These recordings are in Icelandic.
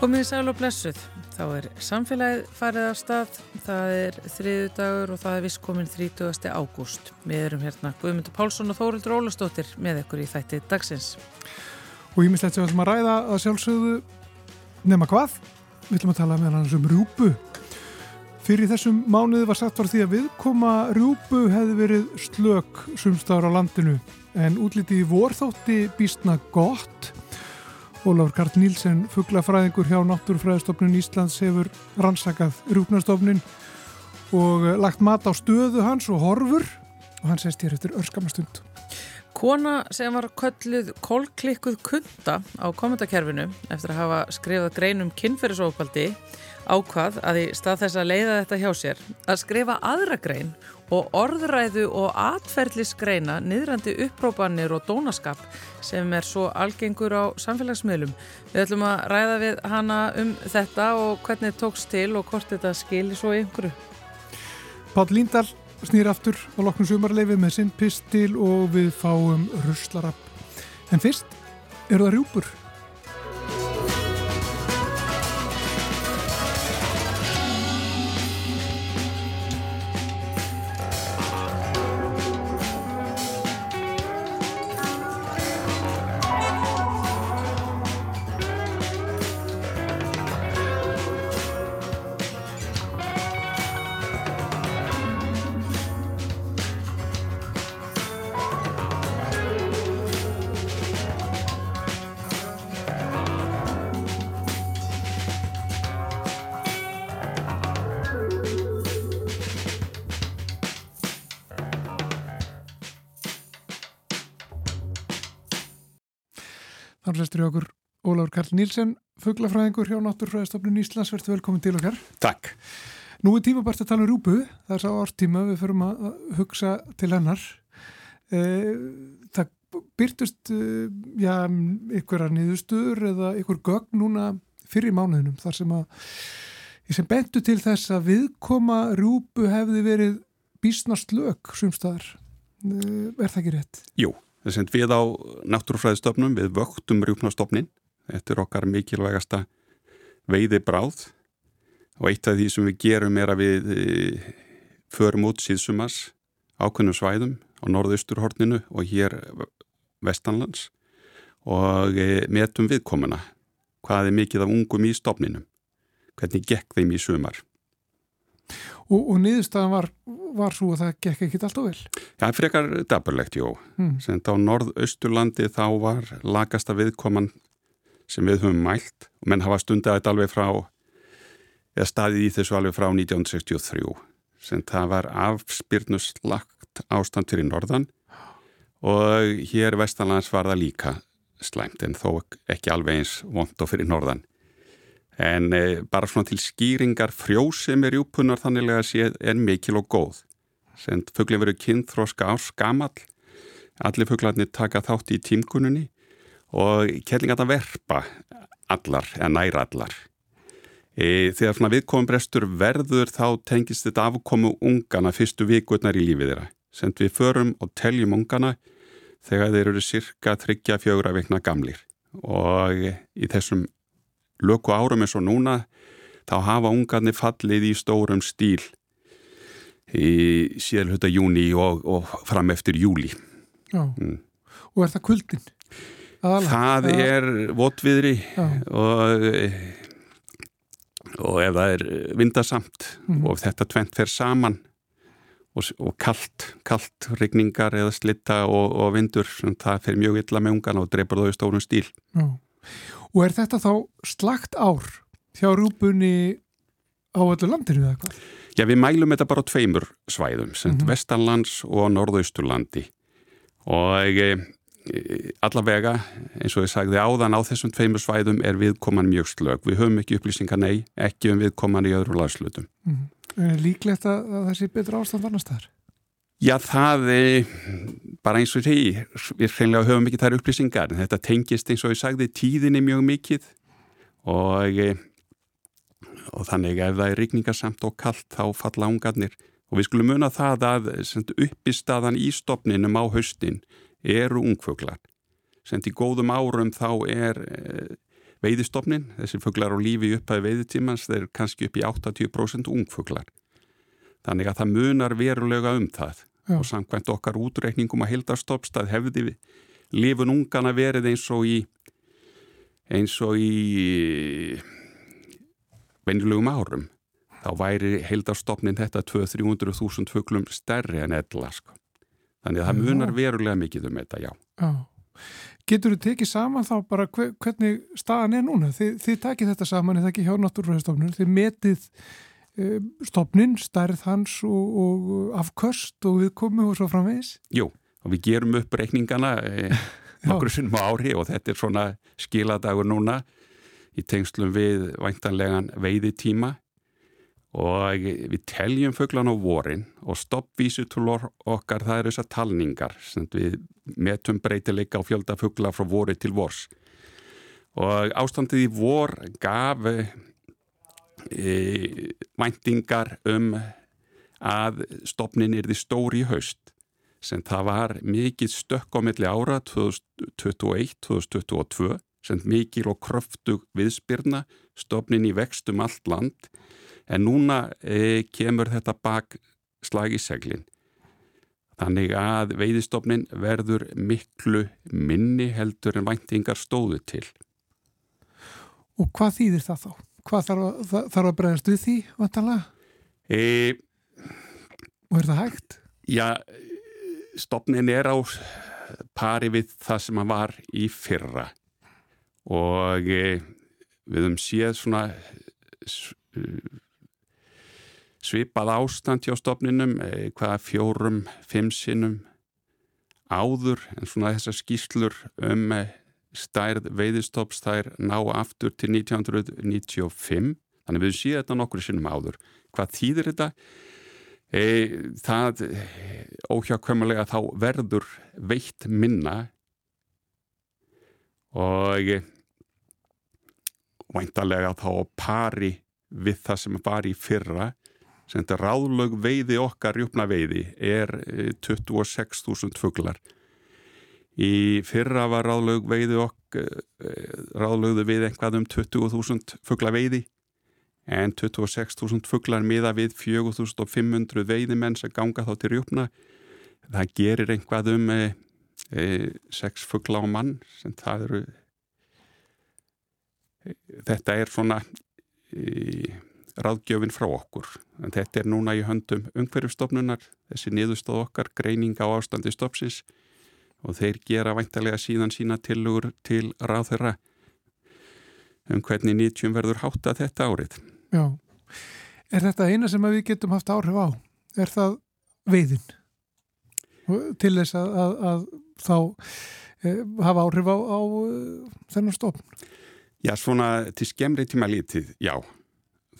Komið í sæl og blessuð. Þá er samfélagið farið af stað. Það er þriðu dagur og það er vist komin 30. ágúst. Við erum hérna Guðmundur Pálsson og Þórildur Ólastóttir með ykkur í þætti dagsins. Og ég mislegt sem við ætlum að ræða að sjálfsögðu nema hvað. Við ætlum að tala með hans um rjúpu. Fyrir þessum mánuði var sagt var því að viðkoma rjúpu hefði verið slök sumstáður á landinu en útliti í vorþótti býstna gott Ólafur Karl Nílsen, fugglafræðingur hjá Náttúrufræðistofnun Íslands hefur rannsakað rúpnastofnun og lagt mat á stöðu hans og horfur og hann sést hér eftir örskamastund. Kona sem var kölluð kólklikkuð kunda á kommentarkerfinu eftir að hafa skrifað greinum kynferðisofaldi ákvað að í stað þess að leiða þetta hjá sér að skrifa aðra grein og orðræðu og atferðlisgreina niðrandi upprópanir og dónaskap sem er svo algengur á samfélagsmiðlum. Við ætlum að ræða við hana um þetta og hvernig þetta tóks til og hvort þetta skilir svo einhverju. Pál Líndal snýr aftur á loknum sumarleifi með sinn pistil og við fáum ruslarab. En fyrst eru það rjúpur. Karl Nílsen, fugglafræðingur hjá Náttúrfræðistofnun Íslands, verður velkomin til okkar. Takk. Nú er tíma bara að tala um rúpu, það er sá ártíma, við förum að hugsa til hennar. Eh, það byrtust, já, ykkur að niðurstöður eða ykkur gögn núna fyrir mánuðinum, þar sem að, sem bentu til þess að viðkoma rúpu hefði verið bísnast lög sumstaðar. Eh, er það ekki rétt? Jú. Þess að við á náttúrufræðistofnum við vöktum rjúpnastofnin þetta er okkar mikilvægasta veiði bráð og eitt af því sem við gerum er að við förum út síðsumas ákveðnum svæðum á norðausturhorninu og hér vestanlands og metum viðkomuna hvað er mikið af ungum í stofninum hvernig gekk þeim í sumar Og, og niðurstaðan var, var svo að það gekk ekkit alltaf vel? Já, frekar daburlegt, jú. Hmm. Sem á norðausturlandi þá var lagasta viðkoman sem við höfum mælt og menn hafa stundið þetta alveg frá, eða staðið í þessu alveg frá 1963. Sem það var afspyrnuslagt ástand fyrir norðan og hér vestanlands var það líka slæmt en þó ekki alveg eins vond og fyrir norðan. En e, bara svona til skýringar frjósemi rjúpunar þanniglega séð er mikil og góð. Send fuggli verið kynþróska árs gamall, allir fugglarnir taka þátt í tímkununni og kellinga þetta verpa allar, eða næra allar. E, þegar svona viðkomum brestur verður þá tengist þetta afkomu ungana fyrstu vikurnar í lífið þeirra. Send við förum og teljum ungana þegar þeir eru cirka 34 vikna gamlir og í þessum löku árum eins og núna þá hafa ungarnir fallið í stórum stíl í síðalhutta júni og, og fram eftir júli mm. og er það kuldin? Það er votviðri og, og ef það er vindasamt mm. og þetta tvent fer saman og, og kallt, kallt regningar eða slitta og, og vindur það fer mjög illa með ungarna og dreipur þau stórum stíl Já Og er þetta þá slagt ár hjá rúpunni á öllu landinu eða hvað? Já, við mælum þetta bara á tveimur svæðum, mm -hmm. Vestarlands og Norðausturlandi og e, allavega, eins og ég sagði áðan á þessum tveimur svæðum er viðkoman mjög slög. Við höfum ekki upplýsingar nei, ekki um viðkoman í öðru lagslutum. Mm. Er líklegt að það sé betra ástand annars þar? Já, það er bara eins og því, við hreinlega höfum ekki þær upplýsingar, en þetta tengist eins og ég sagði tíðinni mjög mikið og, og þannig ef það er rigningarsamt og kallt þá falla ángarnir og við skulum muna það að uppistaðan í stopninum á haustin eru ungfuglar. Send í góðum árum þá er veiðistofnin, þessi fugglar á lífi upphæði veiðitímans, þeir eru kannski upp í 80% ungfugglar. Þannig að það munar verulega um það Já. og samkvæmt okkar útreikningum að hildarstoppstað hefði lifun ungana verið eins og í eins og í venjulegum árum þá væri heildarstofnin þetta 200-300.000 fugglum stærri en eðla sko. Þannig að það munar verulega mikið um þetta, já. já. Getur þú tekið saman þá bara hvernig staðan er núna? Þið, þið takið þetta saman eða ekki hjá Náttúrfræðistofnun, þið metið e, stofnin, stærð hans og, og afköst og viðkomi og svo framvegis? Jú, og við gerum upp reikningana e, nokkur sinnum ári og þetta er svona skiladagur núna í tengslum við væntanlegan veiðitíma og við teljum fugglan á vorin og stoppvísutúlur okkar það eru þessar talningar við metum breytileika á fjölda fuggla frá vori til vors. Og ástandið í vor gaf e, væntingar um að stopnin er því stóri í haust sem það var mikið stökk á milli ára 2021-2022 sem mikil og kröftug viðspyrna stopnin í vextum allt land en núna e, kemur þetta bak slag í seglinn. Þannig að veiðistofnin verður miklu minni heldur en væntingar stóðu til. Og hvað þýðir það þá? Hvað þarf að, þarf að bregðast við því, vantalega? E, Og er það hægt? Já, stofnin er á pari við það sem hann var í fyrra og e, við höfum séð svona svipað ástand hjá stofninum, eh, hvaða fjórum, fimm sinnum áður en svona þessar skýslur um eh, stærð veiðistofs þær ná aftur til 1995 þannig við séum þetta nokkur sinnum áður. Hvað þýðir þetta? E, það óhjákvæmulega þá verður veitt minna og væntalega þá pari við það sem var í fyrra sem þetta ráðlög veiði okkar rjúpna veiði er 26.000 fugglar. Í fyrra var ráðlög veiði okkar, eh, ráðlögðu við einhvað um 20.000 fuggla veiði en 26.000 fugglar miða við 4.500 veiðimenn sem ganga þá til rjúpna. Það gerir einhvað um e, e, 6 fuggla á mann sem það eru, e, þetta er svona í ráðgjöfin frá okkur. En þetta er núna í höndum umhverjumstofnunar, þessi niðurstóð okkar, greining á ástandi stopsis og þeir gera væntalega síðan sína tilugur til ráð þeirra um hvernig 90 verður hátta þetta árið. Já, er þetta eina sem við getum haft áhrif á? Er það veiðin? Til þess að, að, að þá e, hafa áhrif á, á e, þennan stofn? Já, svona til skemmri tíma lítið, já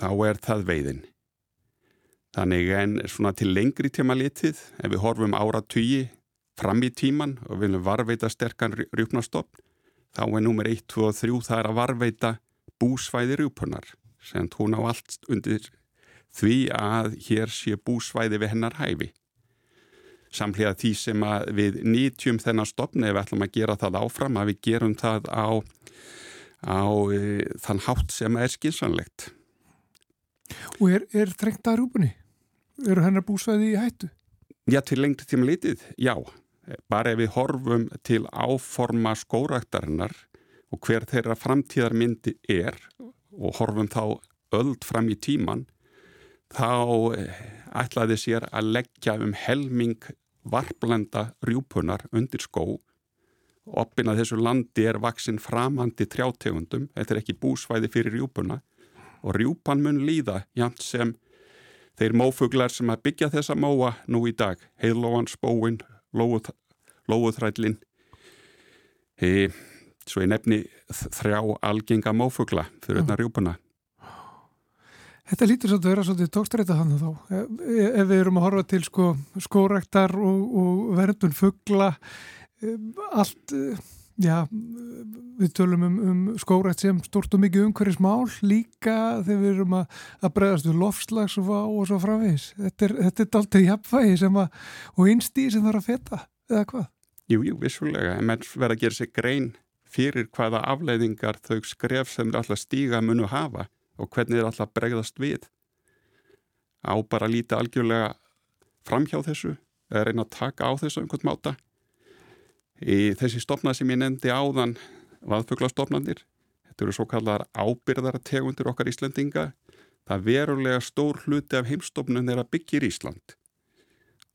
þá er það veiðin. Þannig en svona til lengri tíma litið, ef við horfum ára tugi fram í tíman og viljum varveita sterkan rjúpnastofn, þá er nummer 1, 2 og 3 það er að varveita búsvæði rjúpunar, sem hún á allt undir því að hér sé búsvæði við hennar hæfi. Samlega því sem við nýtjum þennan stofn, ef við ætlum að gera það áfram, að við gerum það á, á e, þann hátt sem er skinsanlegt. Og er, er þrengt að rúpunni? Eru hennar búsvæði í hættu? Já, til lengri tíma litið, já. Bara ef við horfum til áforma skóraktarinnar og hver þeirra framtíðarmyndi er og horfum þá öld fram í tíman, þá eh, ætlaði sér að leggja um helming varblenda rjúpunar undir skó. Oppin að þessu landi er vaksinn framhandi trjátegundum, þetta er ekki búsvæði fyrir rjúpuna og rjúpan mun líða jæmt sem þeir mófuglar sem að byggja þessa móa nú í dag, heilóan, spóin, lóuþrællin, e, svo ég nefni þrjá algenga mófugla fyrir þarna rjúpuna. Þetta lítur svolítið að vera svolítið tókstræta þannig þá. Ef við erum að horfa til sko, skórektar og, og verðun fugla, e, allt Já, við tölum um, um skórætt sem stort og mikið umhverjismál líka þegar við erum að, að bregðast við lofslags og, og svo framvegis. Þetta er, þetta er alltaf jafnvægi sem að, og einstíð sem þarf að feta, eða hvað? Jú, jú, vissulega, en menn verða að gera sig grein fyrir hvaða afleiðingar þau skref sem þeir alltaf stíga munu hafa og hvernig þeir alltaf bregðast við á bara að líta algjörlega framhjá þessu eða reyna að taka á þessu einhvern máta í þessi stopna sem ég nefndi áðan vaðfuglastofnandir þetta eru svo kallar ábyrðartegundir okkar Íslandinga það verulega stór hluti af heimstofnun að byggja í Ísland.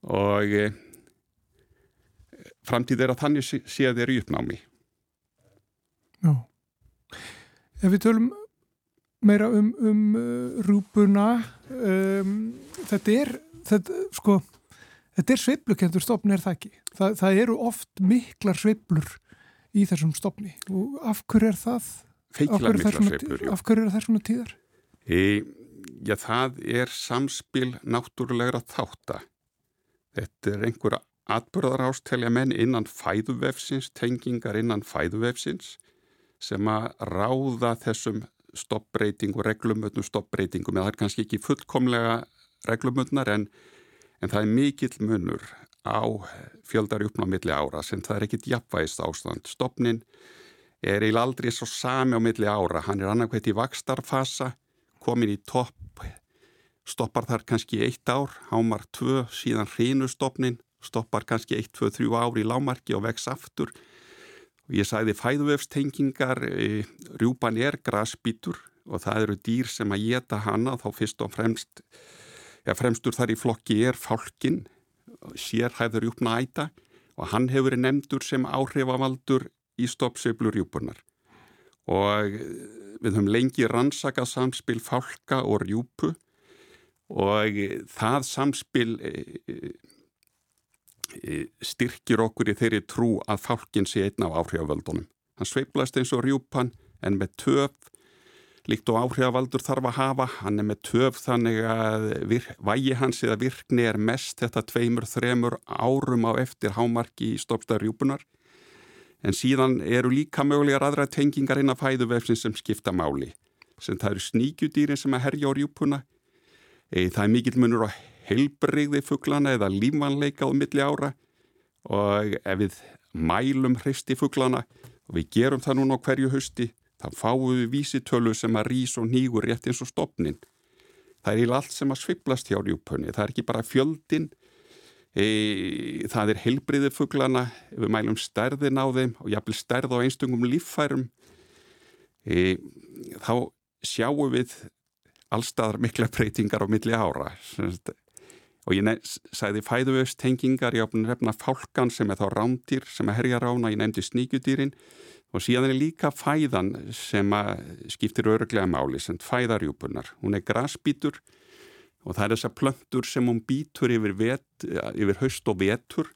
Og e, framtíð er að þannig sé þeir í uppnámi. Já. Ef við tölum meira um, um uh, rúpuna um, þetta er þetta, sko, þetta er sveiplukendur stopn er það ekki? Þa, það eru oft miklar sveiplur í þessum stopni og af hverju er það? Feiklar miklar sveiplur af hverju er það svona tíðar? E, já það er samspil náttúrulegra þátta. Þetta er einhverja atbyrðar ástelja menn innan fæðuvefsins tengingar innan fæðuvefsins sem að ráða þessum stoppbreytingu, reglumötnum stoppbreytingum, eða það er kannski ekki fullkomlega reglumötnar en, en það er mikill munur á fjöldari uppná milli ára sem það er ekkit jafnvægist ástand. Stoppnin er eil aldrei svo sami á milli ára, hann er annarkvæmt í vakstarfasa, komin í topp, stoppar þar kannski eitt ár, hámar tvö, síðan hrínu stoppnin, stoppar kannski eitt, tvö, þrjú ár í lámarki og vex aftur ég sagði fæðuvefstengingar, e, rjúpan er grasbítur og það eru dýr sem að geta hana þá fyrst og fremst, ja, fremstur þar í flokki er fálkin, sérhæður rjúpna æta og hann hefur verið nefndur sem áhrifavaldur í stoppsöflu rjúpunar og við höfum lengi rannsakað samspil fálka og rjúpu og það samspil e, e, styrkir okkur í þeirri trú að fálkin sé einn af áhrifavöldunum. Hann sveiplast eins og rjúpan en með töf, líkt og áhrifavaldur þarf að hafa, hann er með töf þannig að vægi hans eða virkni er mest þetta tveimur, þremur árum á eftir hámarki í stoppstæður rjúpunar. En síðan eru líka mögulegar aðra tengingar inn að fæðuvefsin sem skipta máli. Sem það eru sníkjudýrin sem að herja á rjúpuna. E, það er mikill munur á heilbreyði fugglana eða lífanleika á milli ára og ef við mælum hristi fugglana og við gerum það núna á hverju hösti þá fáum við vísitölu sem að rís og nýgur rétt eins og stopnin. Það er í allt sem að sviplast hjá rjúpunni, það er ekki bara fjöldin, e, það er heilbreyði fugglana, við mælum stærðin á þeim og jafnvel stærð á einstungum líffærum, e, þá sjáum við allstaðar mikla breytingar á milli ára og ég sæði fæðuvöfst tengingar, ég áfnir hefna fálkan sem er þá rámdýr sem er herja rána, ég nefndi sníkjudýrin og síðan er líka fæðan sem skiptir öruglega máli sem fæðarjúpunar. Hún er grasbítur og það er þessa plöntur sem hún bítur yfir, vet, yfir haust og vetur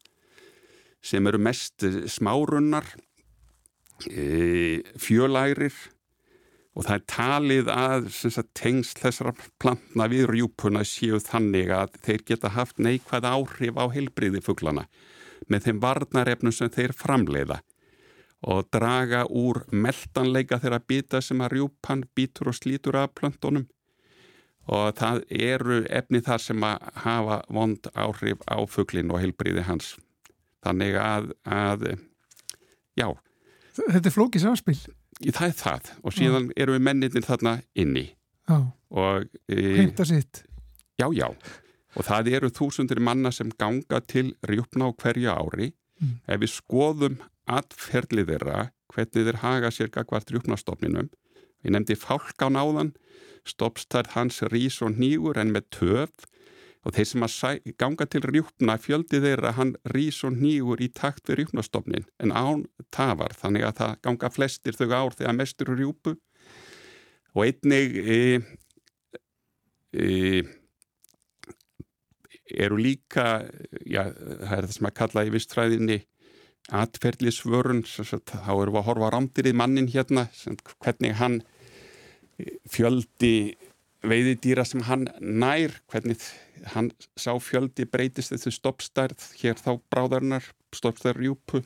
sem eru mest smárunnar, e, fjölærir og það er talið að sagt, tengsl þessara plantna við rjúpuna séu þannig að þeir geta haft neikvæð áhrif á heilbriði fugglana með þeim varnarefnum sem þeir framleiða og draga úr meldanleika þeirra bita sem að rjúpan býtur og slítur af plöntunum. Og það eru efni þar sem að hafa vond áhrif á fugglin og heilbriði hans. Þannig að, að já. Þetta er flókið samspil. Það er það. Og síðan já. eru við menninir þarna inni. Heimta sitt. Já já. Og það eru þúsundir manna sem ganga til rjúpna á hverju ári. Mm. ef við skoðum atferðlið þeirra hvernig þeir haga sér gagvart rjúpnastofninum. Við nefndi fálk á náðan stoppstærð hans rís og nýgur en með töf. Og þeir sem að ganga til rjúpna fjöldi þeirra hann rís og nýgur í takt við rjúpnastofnin en án tafar þannig að það ganga flestir þau ár þegar mestur rjúpu. Og einnig e, e, eru líka já, það er það sem að kalla í vistfræðinni atferðlisvörun þá eru við að horfa rándir í mannin hérna hvernig hann fjöldi veiðidýra sem hann nær, hvernig hann sá fjöldi breytist þessu stoppstærð, hér þá bráðarnar, stoppstærðrjúpu,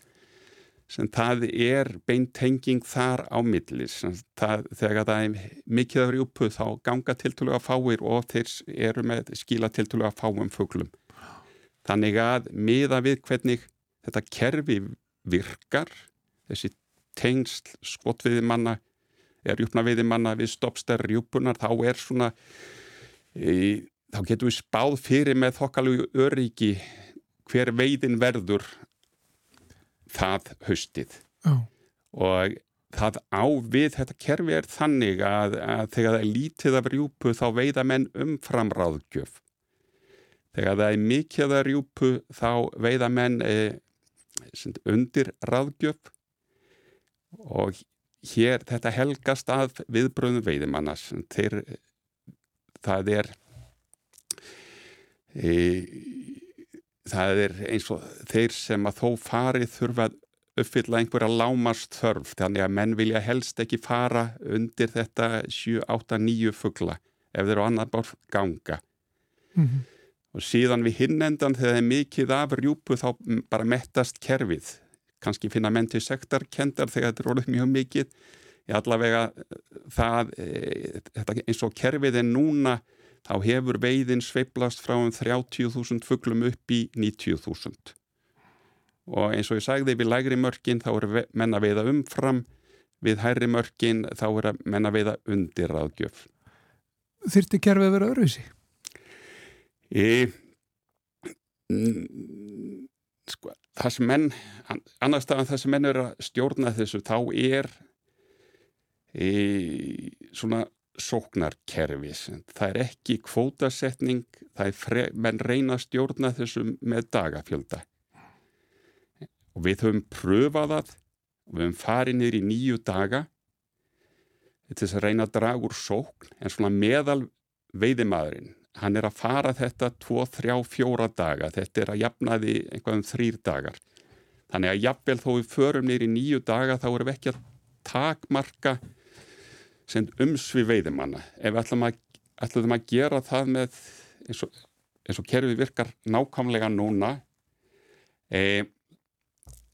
sem það er beintenging þar á millis. Það, þegar það er mikið af rjúpu þá ganga tiltúlega fáir og þeir eru með skila tiltúlega fáum fuglum. Þannig að miða við hvernig þetta kerfi virkar, þessi tengsl skotviðimanna er rjúpnaviðimanna við stoppstær rjúpunar þá er svona e, þá getum við spáð fyrir með þokkalegu öryggi hver veiðin verður það haustið Já. og það á við þetta kerfi er þannig að, að þegar það er lítið af rjúpu þá veiða menn umfram ráðgjöf þegar það er mikið af rjúpu þá veiða menn e, undir ráðgjöf og hér þetta helgast að viðbröðum veiðimannas þeir, það er e, það er eins og þeir sem að þó farið þurfa að uppfylla einhverja lámast þörf þannig að menn vilja helst ekki fara undir þetta 7, 8, 9 fuggla ef þeir eru annar bár ganga mm -hmm. Og síðan við hinnendan þegar það er mikið af rjúpu þá bara mettast kerfið. Kannski finna menn til sektarkendar þegar þetta er orðið mjög mikið. Í allavega það e, eins og kerfið er núna þá hefur veiðin sveiblast frá um 30.000 fugglum upp í 90.000 og eins og ég sagði við lægri mörkin þá er menna veiða umfram. Við hærri mörkin þá er menna veiða undir ráðgjöf. Þyrti kerfið að vera öðruvísi? Í sko, það sem menn annars staðan það sem menn eru að stjórna þessu þá er í svona sóknarkerfis það er ekki kvótasetning fre, menn reyna að stjórna þessu með dagafjölda. Og við höfum pröfað það og við höfum farið niður í nýju daga til þess að reyna að draga úr sókn en svona meðal veiðimaðurinn hann er að fara þetta 2, 3, 4 daga. Þetta er að jafna því einhvað um 3 dagar. Þannig að jafnvel þó við förum í nýju daga þá erum við ekki að takmarka sem umsvi veiðimanna. Ef við ætlum að, ætlum að gera það með eins og, eins og kerfi virkar nákvæmlega núna e,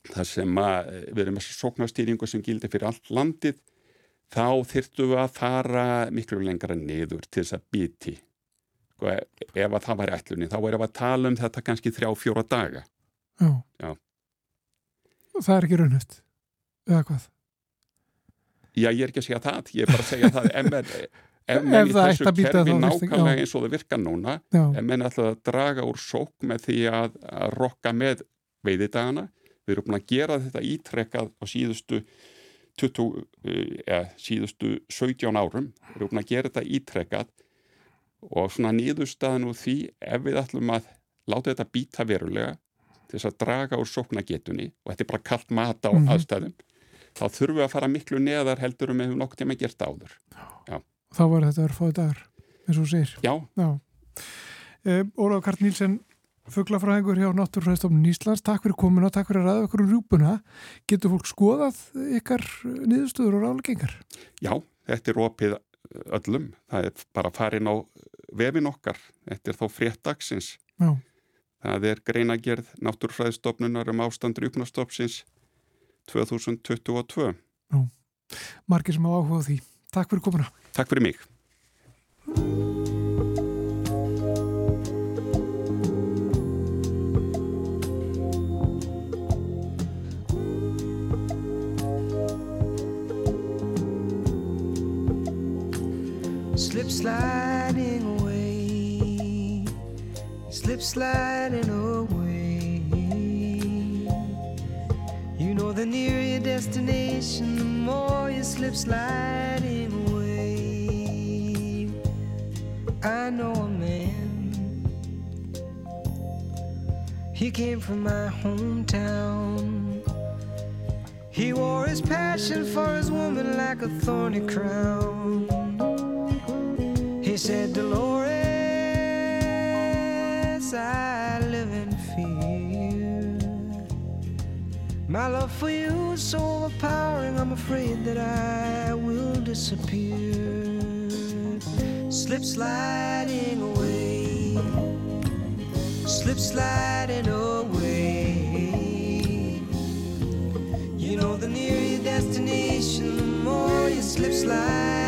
þar sem að við erum með sóknarstýringu sem gildir fyrir allt landið þá þyrtum við að fara miklu lengra niður til þess að biti sko, ef að það væri ætlunni þá erum við að tala um þetta kannski þrjá fjóra daga Já, Já. Það er ekki raunhæft eða hvað? Já, ég er ekki að segja það, ég er bara að segja það ef menn, ef menn í þessu kerfi nákvæmlega eins og það virka núna já. ef menn ætlaði að draga úr sók með því að, að rokka með veiðidagana, við erum búin að gera þetta ítrekkað á síðustu 20, ja, síðustu 17 árum, við erum búin að gera þetta ítrekkað og svona nýðustafan úr því ef við ætlum að láta þetta býta verulega til þess að draga úr sóknagetunni og þetta er bara kallt mat á mm -hmm. aðstæðum þá þurfum við að fara miklu neðar heldur um ef við nokkur tíma gert áður. Já. Þá var þetta örfáðu dagar, eins og sér. Já. Já. E, Ólaug Kart Nílsen, fugglafræðingur hjá Náttúrfræðistofnun Íslands, takk fyrir komuna, takk fyrir að ræða okkur um rjúpuna. Getur fólk skoðað ykkar niðurstöður og rálegengar? Já, þetta er opið öllum. Það er bara farin á vefin okkar. Þetta er þá fréttagsins. Já. Það er greinagerð Náttúrfræðistofnunar um ástand rjúpnastofnsins 2022. Já, margir sem á áhuga á því. Takk fyrir komuna. Takk fyrir mig. Slip sliding away, slip sliding away. You know the nearer your destination, the more you slip sliding away. I know a man, he came from my hometown. He wore his passion for his woman like a thorny crown. Said, Dolores, I live in fear. My love for you is so overpowering, I'm afraid that I will disappear. Slip sliding away, slip sliding away. You know, the nearer your destination, the more you slip sliding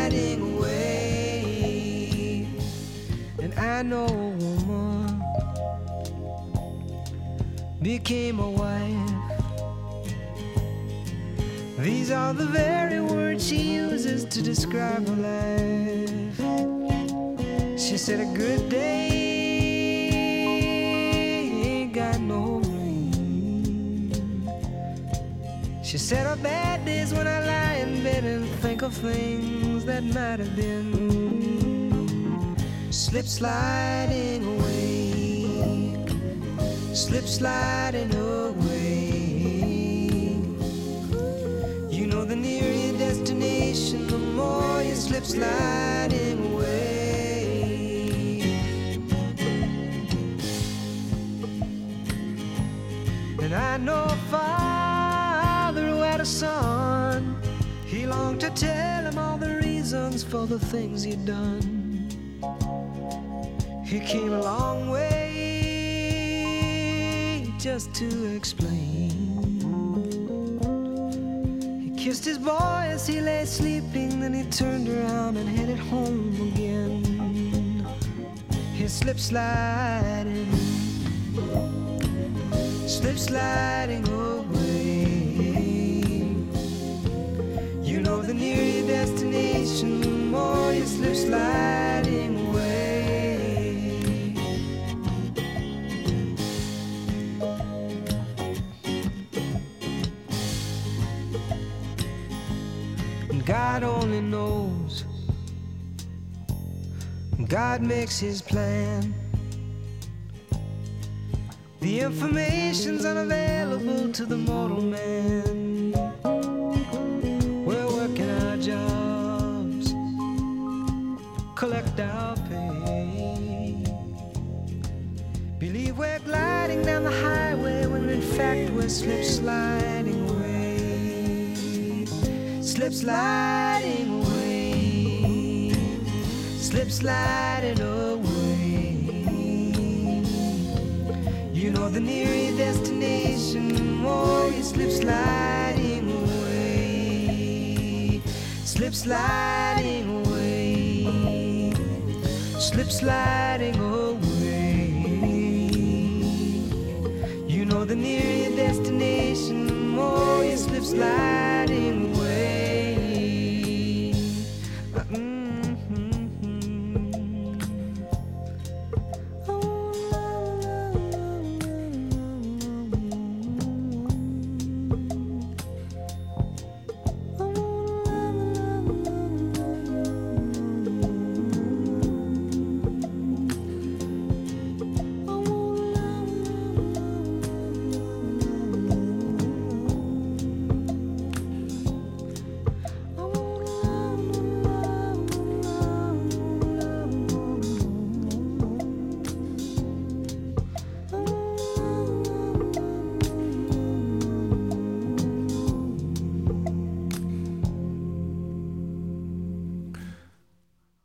I woman became a wife. These are the very words she uses to describe her life. She said, A good day ain't got no rain. She said, A bad day's when I lie in bed and think of things that might have been. Slip sliding away, slip sliding away. You know, the nearer your destination, the more you slip sliding away. And I know a father who had a son. He longed to tell him all the reasons for the things he'd done. He came a long way just to explain. He kissed his boy as he lay sleeping, then he turned around and headed home again. His slip sliding, slip sliding away. You know, the nearer your destination, the more you slip sliding God only knows. God makes his plan. The information's unavailable to the mortal man. We're working our jobs, collect our pay. Believe we're gliding down the highway when in fact we're slip sliding. Slip sliding away. Slip sliding away. You know the nearer oh, your destination, more you slip sliding away. Slip sliding away. Slip sliding away. You know the nearer oh, your destination, more you slip sliding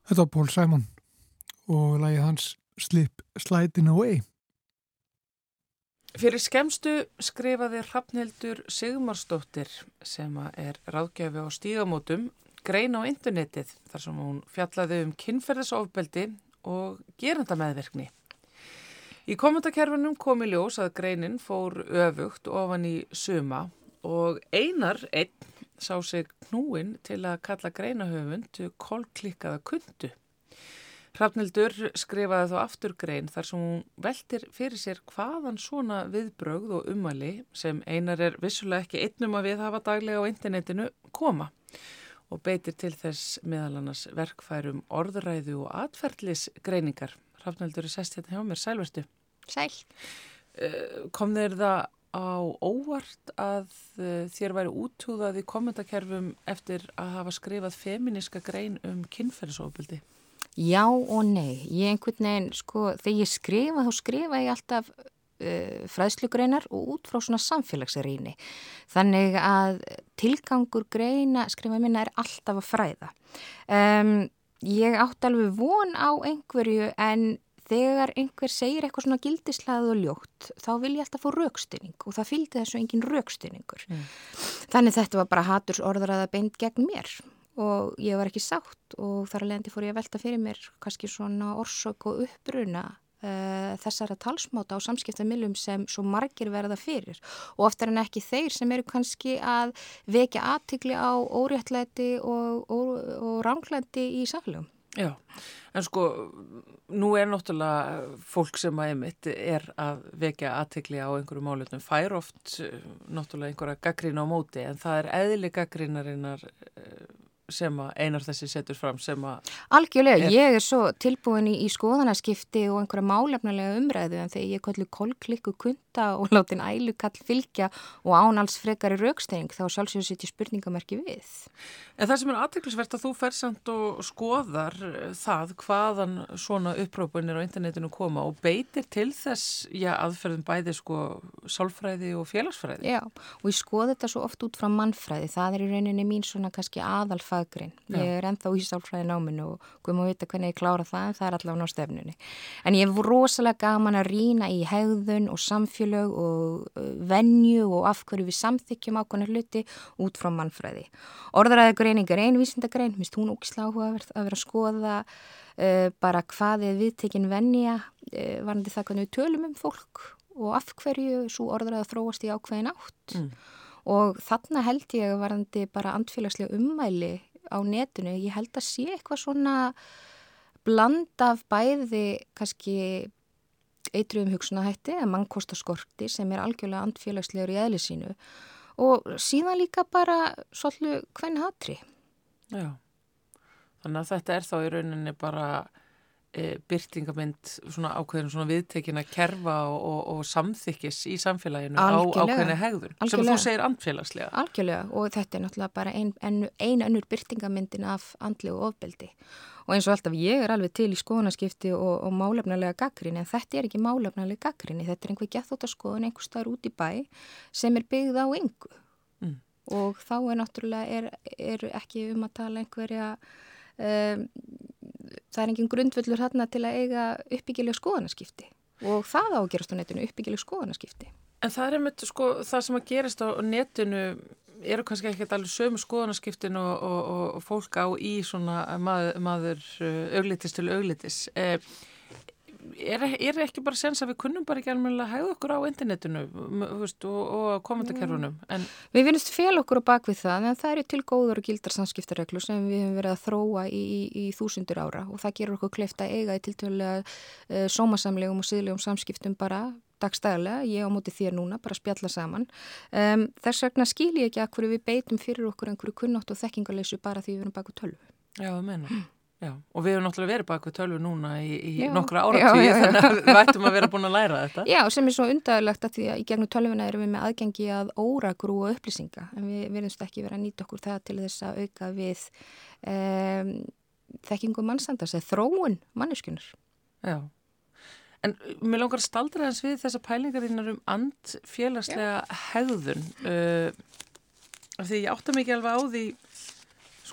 Þetta var Paul Simon og lagið hans Slip Sliding Away. Fyrir skemstu skrifaði Hrafnildur Sigmarsdóttir sem er ráðgjafi á stígamótum grein á internetið þar sem hún fjallaði um kynferðisofbeldi og gerandameðverkni. Í komendakerfinum kom í ljós að greinin fór öfugt ofan í suma og einar einn sá sig knúin til að kalla greinahöfund kolklikkaða kundu. Hrafnildur skrifaði þá aftur grein þar sem hún veltir fyrir sér hvaðan svona viðbrögð og umali sem einar er vissulega ekki einnum að við hafa daglega á internetinu koma og beitir til þess meðal annars verkfærum orðræðu og atferðlis greiningar. Hrafnildur er sest hérna hjá mér, sælverstu. Sæl. Kom þeir það á óvart að uh, þér væri útúðað í kommentarkerfum eftir að hafa skrifað feminiska grein um kynferðisofbildi? Já og nei. Ég einhvern veginn, sko, þegar ég skrifa þá skrifa ég alltaf uh, fræðslugreinar og út frá svona samfélagsrýni. Þannig að tilgangur greina skrifa minna er alltaf að fræða. Um, ég átt alveg von á einhverju en þegar einhver segir eitthvað svona gildislega og ljótt, þá vil ég alltaf fá raukstinning og það fylgdi þessu engin raukstinningur. Mm. Þannig þetta var bara haturs orðraða beint gegn mér og ég var ekki sátt og þar að leiðandi fór ég að velta fyrir mér kannski svona orsök og uppruna uh, þessara talsmáta á samskiptamilum sem svo margir verða fyrir og oftar en ekki þeir sem eru kannski að vekja aðtikli á óréttlæti og, og, og ránglæti í samfélagum. Já, en sko, nú er náttúrulega fólk sem að emitt er að vekja aðtekli á einhverju málutum, fær oft eh, náttúrulega einhverja gaggrín á móti, en það er eðli gaggrínarinnar eh, sem að einar þessi setur fram sem að... Algjörlega, er... ég er svo tilbúin í, í skoðanaskipti og einhverja málefnulega umræðu en þegar ég kolli kolklikku kunta og láti en ælukall fylgja og án alls frekari rauksteng þá sjálfsögur setjum spurningamerki við. En það sem er aðteklisvert að þú fersand og skoðar það hvaðan svona upprópunir á internetinu koma og beitir til þess, já, aðferðum bæði sko sálfræði og félagsfræði. Já, og ég skoði þetta svo oft út frá mannfræði, það er í rauninni mín svona kannski aðalfæð faggrinn. Ég er ennþá í sálfræði náminu og guðum að vita hvernig ég klára það en það er allavega ná stefnunni. En ég er rosalega gaman að rína í hegðun og samfélög og uh, vennju og af hverju við samþykjum ákvæmlega hluti út frá mannfræði. Orðaræði greining er einvísindagrein, minnst hún ógislega áhugaverð að vera að skoða uh, bara hvað er viðtekinn vennja uh, varandi það hvernig við tölum um fólk og af hverju svo orðaræði þróast í ákveðin átt. Mm. Og þarna held ég að varandi bara andfélagslega ummæli á netinu, ég held að sé eitthvað svona bland af bæði kannski eitruðum hugsunahætti eða mannkostaskorti sem er algjörlega andfélagslegur í eðli sínu. Og síðan líka bara svolítið hvern hatri. Já, þannig að þetta er þá í rauninni bara byrtingamind svona ákveðin svona viðtekina kerfa og, og, og samþykkis í samfélaginu Algjörlega. á ákveðinu hegðun Algjörlega. sem þú segir andfélagslega. Algjörlega og þetta er náttúrulega bara ein, ein, ein önnur byrtingamindin af andlegu ofbeldi og eins og alltaf ég er alveg til í skoðanaskipti og, og málefnulega gaggrinni en þetta er ekki málefnulega gaggrinni, þetta er einhver gethóttaskoðun einhver staður út í bæ sem er byggð á yngu mm. og þá er náttúrulega er, er ekki um að tala einhverja um, það er engin grundvöldur hérna til að eiga uppbyggileg skoðanaskipti og það á að gerast á netinu uppbyggileg skoðanaskipti. En það er einmitt sko það sem að gerast á netinu eru kannski ekki allir sömu skoðanaskiptin og, og, og fólk á í svona maður, maður auglitis til auglitis. Eh, er, er ekki bara sens að við kunnum bara ekki alveg að hægða okkur á internetinu veist, og, og komentarkerfunum en... Við finnst fél okkur á bakvið það en það eru til góður og gildar samskiptarreglu sem við hefum verið að þróa í, í, í þúsundur ára og það gerur okkur kleift að eiga í tiltölulega uh, sómasamlegum og síðlegum samskiptum bara dagstæðilega, ég á móti þér núna, bara spjalla saman. Um, þess vegna skil ég ekki að hverju við beitum fyrir okkur einhverju kunnótt og þekkingarleysu bara því við erum baku tölvu. Já, það menna. Já, og við hefum náttúrulega verið baka tölvu núna í, í nokkra áratíu þannig að við vættum að vera búin að læra þetta. Já, sem er svo undarlegt að því að í gegnum tölvuna erum við með aðgengi að óragrú og upplýsinga en við verðumst ekki verið að nýta okkur það til þess að auka við um, þekkingum mannsandars eða þróun manneskunar. Já, en mér langar að staldra þess við þessa pælingarinnar um andfélagslega hegðun. Uh, því ég átta mikið alveg á því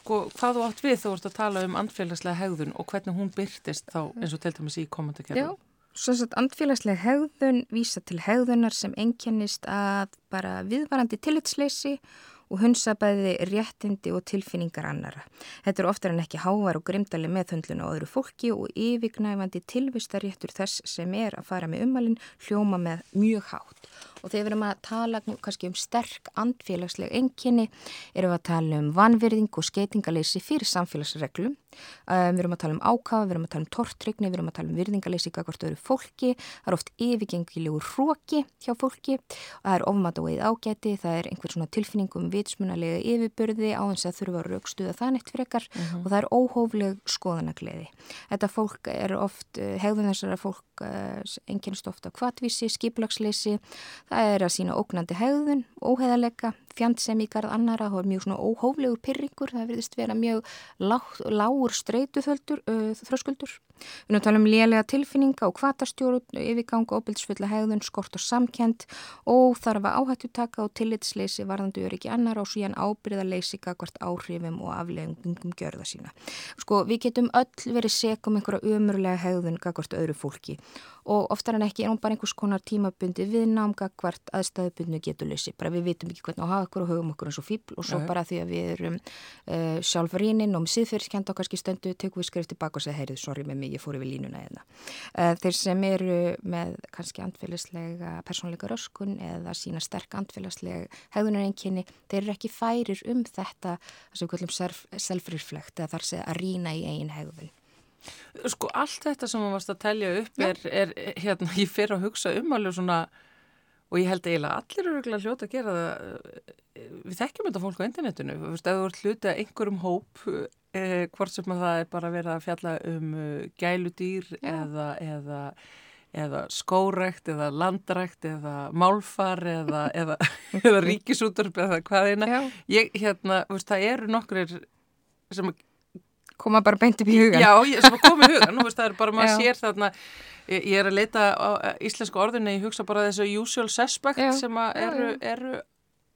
sko hvað þú átt við þú ert að tala um andfélagslega hegðun og hvernig hún byrtist þá eins og til dæmis í komandakerfum. Já, svo að andfélagslega hegðun vísa til hegðunar sem enkjannist að bara viðvarandi tillitsleysi og hunsabæði réttindi og tilfinningar annara. Þetta er oftar en ekki hávar og grimdali meðhundlun á öðru fólki og yfirgnæfandi tilvistaréttur þess sem er að fara með umalinn hljóma með mjög hátt og þegar við erum að tala kannski um sterk andfélagsleg enginni erum við að tala um vanverðing og skeitingaleysi fyrir samfélagsreglum um, við erum að tala um ákafa, við erum að tala um tortrygni við erum að tala um virðingaleysi hvort öðru fólki það er oft yfirgengilegur hróki hjá fólki og það er ofmat og eða ágæti það er einhver svona tilfinningum vitsmunalega yfirbörði á þess að þurfa að raukstuða það neitt frekar mhm. -huh. og það er óhófleg skoðanagleiði. Þetta fólk er oft, hegðun þessara fólk enginnst ofta kvatvísi, skiplagsleysi Það er að sína ógnandi hegðun, óheðalega, garð annara, það er mjög svona óhóflegur pyrringur, það verðist vera mjög lágur streytuþöldur, uh, þröskuldur. Við tala um lélega tilfinninga og kvatastjóru, yfirganga, óbildsfulla hegðun, skort og samkend og þarf að áhættu taka og tillitsleysi varðandu öryggi annar og síðan ábyrðaleysi kakvart áhrifum og afleggingum gjörða sína. Sko við getum öll verið segum einhverja umurlega hegðun kakvart öðru fólki og oftar en ekki er hún bara einhvers konar tímabundi við námgakvart aðstæðubundinu getuleysi, bara við vitum ekki hvernig að okkur og hugum okkur eins og fíbl og svo Já. bara því að við erum uh, sjálfuríninn og með síðfyrirskend og kannski stöndu tekum við skrifti bak og segja, heyrið, sorry með mig, ég fór yfir línuna hérna. Uh, þeir sem eru með kannski andfélagslega persónleika röskun eða sína sterk andfélagslega hegðunareinkinni, þeir eru ekki færir um þetta, að við kallum self-reflect eða þar segja að rýna í eigin hegðun. Sko allt þetta sem maður varst að telja upp er, er, hérna, ég fyrir að hugsa um alveg svona, og ég held eiginlega allir eru hljóta að gera það, eh, við þekkjum þetta fólk á internetinu, þú veist, ef þú ert að einhverjum hóp, eh, hvort sem að það er bara verið að fjalla um uh, gæludýr eða, eða, eða skórekt eða landrækt eða málfar eða, eða, eða ríkisúturp eða hvað eina. Já. Ég, hérna, veist, það eru nokkrir sem Koma bara beint upp í hugan. Já, sem að koma í hugan, veist það er bara maður Já. sér þarna, ég, ég er að leita á íslensku orðinu, ég hugsa bara þessu usual suspect Já. sem eru, eru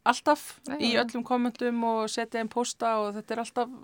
alltaf Já, í öllum kommentum og setja einn posta og þetta er alltaf,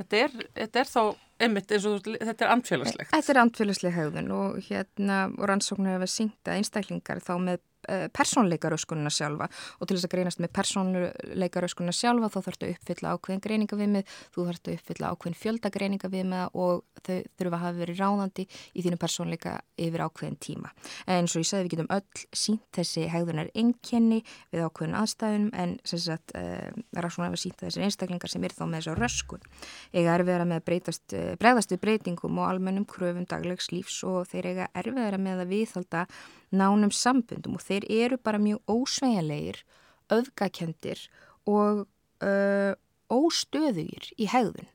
þetta er, þetta er þá einmitt eins og þetta er andfélagslegt. Þetta er andfélagslega hegðun og hérna og rannsóknir hefur syngt að einstaklingar þá með uh, persónleikaröskunina sjálfa og til þess að greinast með persónleikaröskunina sjálfa þá þarfst að uppfylla ákveðin greiningaviðmið, þú þarfst að uppfylla ákveðin fjöldagreiningaviðmið og þau þurfa að hafa verið ráðandi í þínu persónleika yfir ákveðin tíma. En eins og ég sagði við getum öll sínt þessi hegðunar einkenni við ákveðin aðstæðunum en sem sagt uh, rannsóknir hefur sínt að þessir einstaklingar sem er þá með þessu röskun eiga erfiðara með að breytast, eh, bregðast við breytingum og almennum kröfum daglegs lífs og þeir eiga erfiðara með að viðhalda nánum sambundum og þeir eru bara mjög ósveigjanlegir, öfgakendir og uh, óstöðugir í hegðun.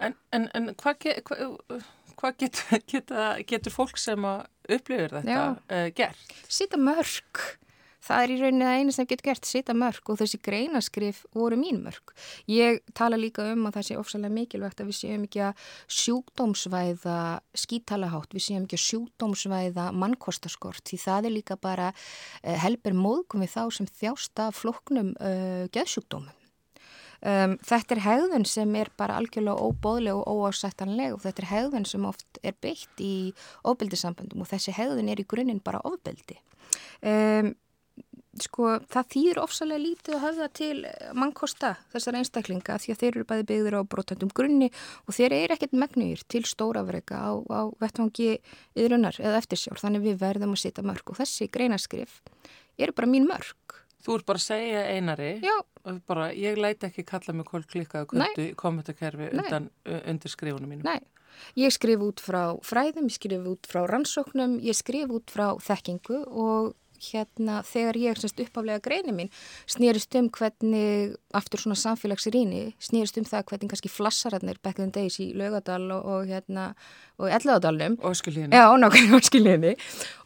En, en, en hvað ge, hva, hva get, geta, getur fólk sem upplifir þetta uh, gert? Sita mörg. Það er í rauninni það eina sem getur gert, sita mörg og þessi greinaskrif voru mín mörg. Ég tala líka um að það sé ofsalega mikilvægt að við séum ekki að sjúkdómsvæða skítalahátt, við séum ekki að sjúkdómsvæða mannkostaskort því það er líka bara uh, helber móðgum við þá sem þjásta floknum uh, geðsjúkdómum. Um, þetta er hegðun sem er bara algjörlega óbóðleg og óásættanleg og þetta er hegðun sem oft er beitt í ofbeldisamböndum og þessi hegðun er í grunninn bara ofbeldi. Um, sko, það þýðir ofsalega lítið að höfða til mannkosta þessar einstaklinga því að þeir eru bæði byggður á brotöndum grunni og þeir eru ekkert megnugir til stórafreika á, á vettvangi yðrunar eða eftirsjár þannig við verðum að setja mörg og þessi greinaskrif eru bara mín mörg. Þú ert bara að segja einari bara, ég læti ekki kalla mig kól klikkaðu Nei. undan undir skrifunum mínum. Nei, ég skrif út frá fræðum, ég skrif út frá rannsóknum, ég skrif út frá þekkingu og hérna þegar ég semst uppaflega greini mín snýrist um hvernig aftur svona samfélagsrýni, snýrist um það hvernig kannski flassararnir the days í Laugadal og, og hérna og Elladalnum Og. Já, skiljiðni.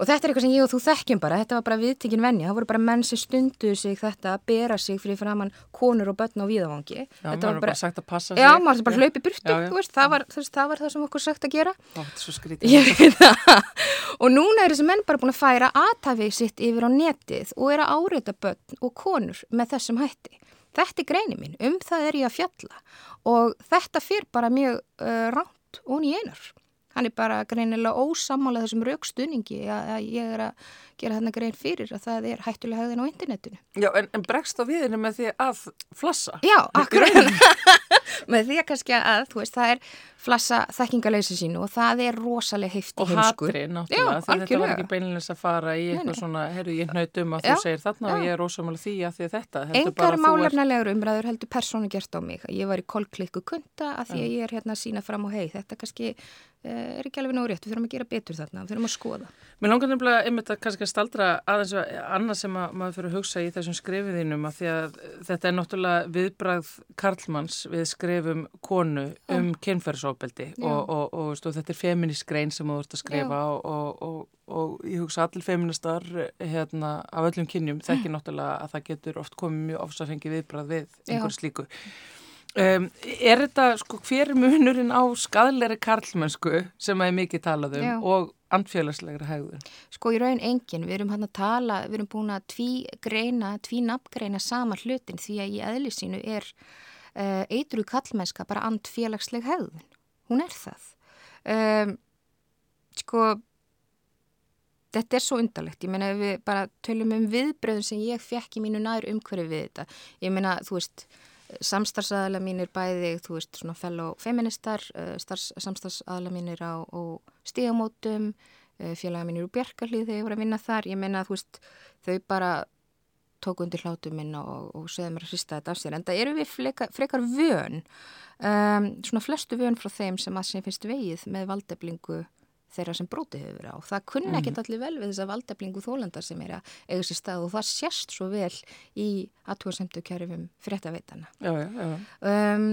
Og þetta er eitthvað sem ég og þú þekkjum bara, þetta var bara viðtekinn venja, það voru bara menn sem stunduðu sig þetta að bera sig fyrir framann konur og börn á víðavangi. Já, þetta maður er bara sagt að passa Já, sig. maður er bara hlaupið burtu, Já, já. það var, það var það sem okkur sagt að gera. Ó. Og núna er þessi menn bara búin að færa aðtafið sitt yfir á netið og er að áreita börn og konur með þessum hætti. Þetta er greini mín, um það er ég að fjalla og þetta fyrir bara mjög uh, ránt og einar. Hann er bara greinilega ósamála þessum raukstuðningi að, að ég er að gera hérna grein fyrir að það er hættulega hegðin á internetinu. Já, en, en bregst á viðinu með því að flassa. Já, akkurat. með því að kannski að, þú veist, það er flassa þekkingaleysi sínu og það er rosalega heift í Og heimsku. hatri, Já, náttúrulega. því þetta var algjörlega. ekki beinleins að fara í Nei, eitthvað nei. svona, herru, ég hnaut um að Já, þú segir þarna og já. ég er ósamála því að því að þetta. Engar málefnalegur umræður heldur persónu gert á mig. Ég var í kolklikku kunta að því að ég er hérna að sína fram á hei. Þetta kannski uh, er ekki alveg nóg rétt. Við þurfum að gera betur þarna. Við þurfum að skoða. Mér langar nefnilega einmitt að kannski að staldra aðeins að annað sem að maður fyrir að hugsa í þessum skrifiðinum að því að þetta er náttúrulega viðbrað Karlmanns við skrifum konu um kynferðsóbeldi Já. og, og, og, og þetta er feminist grein sem þú ert að skrifa og, og, og, og ég hugsa allir feministar hérna af öllum kynjum þekki náttúrulega að það getur oft komið mjög ofsafengi viðbrað við einhver slíku. Um, er þetta, sko, hver er munurinn á skadleiri karlmennsku sem að er mikið talað um Já. og andfélagslegra hegðun? Sko í raun engin. Við erum hann að tala, við erum búin að tví greina, tví nafngreina sama hlutin því að í eðlisínu er uh, eitru kallmennska bara andfélagsleg hegðun. Hún er það. Um, sko þetta er svo undarlegt, ég meina ef við bara tölum um viðbröðum sem ég fekk í mínu nær umhverju við þetta, ég meina þú veist, samstarfsaðala mínir bæði, þú veist, svona fellow feministar, uh, samstarfsaðala mínir á, á stígamótum uh, félaga mínir úr Bjarkarlið þegar ég voru að vinna þar, ég meina þú veist þau bara tóku undir hlátu minn og, og segði mér að hrista þetta af sér en það eru við frekar, frekar vön um, svona flestu vön frá þeim sem að sem finnst vegið með valdeflingu þeirra sem brótið hefur verið á. Það ekkert mm. allir vel við þess að valdeflingu þólendar sem er að eiga sér stað og það sést svo vel í aðtúarsemtu kjærifum fréttaveitana. Já, já, já. Um,